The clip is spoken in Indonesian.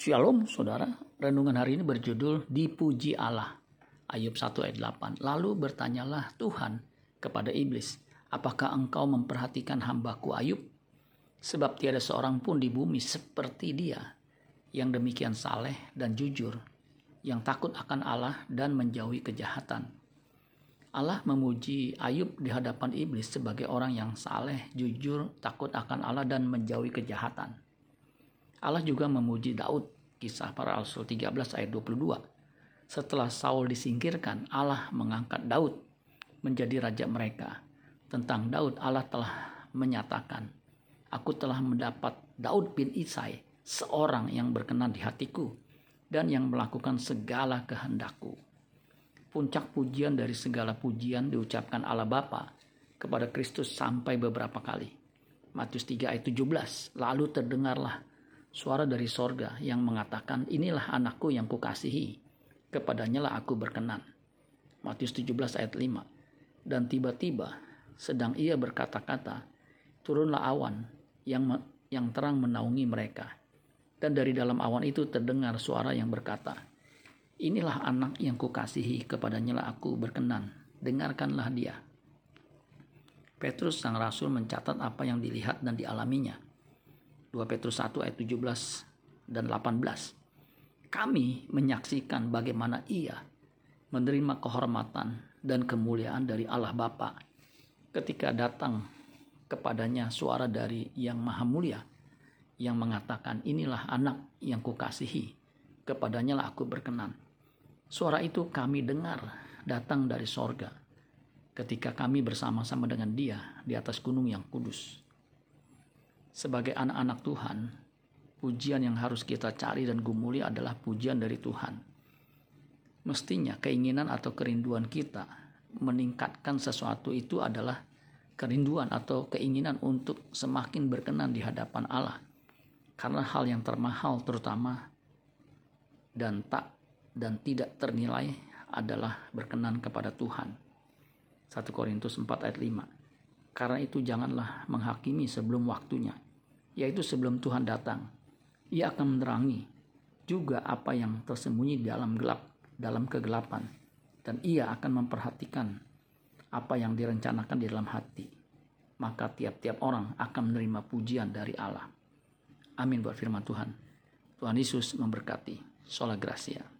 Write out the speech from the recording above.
Shalom saudara, renungan hari ini berjudul Dipuji Allah. Ayub 1 ayat 8. Lalu bertanyalah Tuhan kepada iblis, apakah engkau memperhatikan hambaku Ayub? Sebab tiada seorang pun di bumi seperti dia, yang demikian saleh dan jujur, yang takut akan Allah dan menjauhi kejahatan. Allah memuji Ayub di hadapan iblis sebagai orang yang saleh, jujur, takut akan Allah dan menjauhi kejahatan. Allah juga memuji Daud, kisah para rasul 13 ayat 22. Setelah Saul disingkirkan, Allah mengangkat Daud menjadi raja mereka. Tentang Daud, Allah telah menyatakan, Aku telah mendapat Daud bin Isai, seorang yang berkenan di hatiku, dan yang melakukan segala kehendakku. Puncak pujian dari segala pujian diucapkan Allah Bapa kepada Kristus sampai beberapa kali. Matius 3 ayat 17, lalu terdengarlah suara dari sorga yang mengatakan, inilah anakku yang kukasihi, kepadanya lah aku berkenan. Matius 17 ayat 5. Dan tiba-tiba sedang ia berkata-kata, turunlah awan yang yang terang menaungi mereka. Dan dari dalam awan itu terdengar suara yang berkata, Inilah anak yang kukasihi, kepadanya lah aku berkenan, dengarkanlah dia. Petrus sang rasul mencatat apa yang dilihat dan dialaminya 2 Petrus 1 ayat 17 dan 18. Kami menyaksikan bagaimana ia menerima kehormatan dan kemuliaan dari Allah Bapa ketika datang kepadanya suara dari yang maha mulia yang mengatakan inilah anak yang kukasihi kepadanya lah aku berkenan. Suara itu kami dengar datang dari sorga ketika kami bersama-sama dengan dia di atas gunung yang kudus sebagai anak-anak Tuhan, pujian yang harus kita cari dan gumuli adalah pujian dari Tuhan. Mestinya keinginan atau kerinduan kita meningkatkan sesuatu itu adalah kerinduan atau keinginan untuk semakin berkenan di hadapan Allah. Karena hal yang termahal terutama dan tak dan tidak ternilai adalah berkenan kepada Tuhan. 1 Korintus 4 ayat 5 karena itu janganlah menghakimi sebelum waktunya, yaitu sebelum Tuhan datang. Ia akan menerangi juga apa yang tersembunyi dalam gelap, dalam kegelapan, dan ia akan memperhatikan apa yang direncanakan di dalam hati. Maka tiap-tiap orang akan menerima pujian dari Allah. Amin buat firman Tuhan. Tuhan Yesus memberkati. Sola Gracia.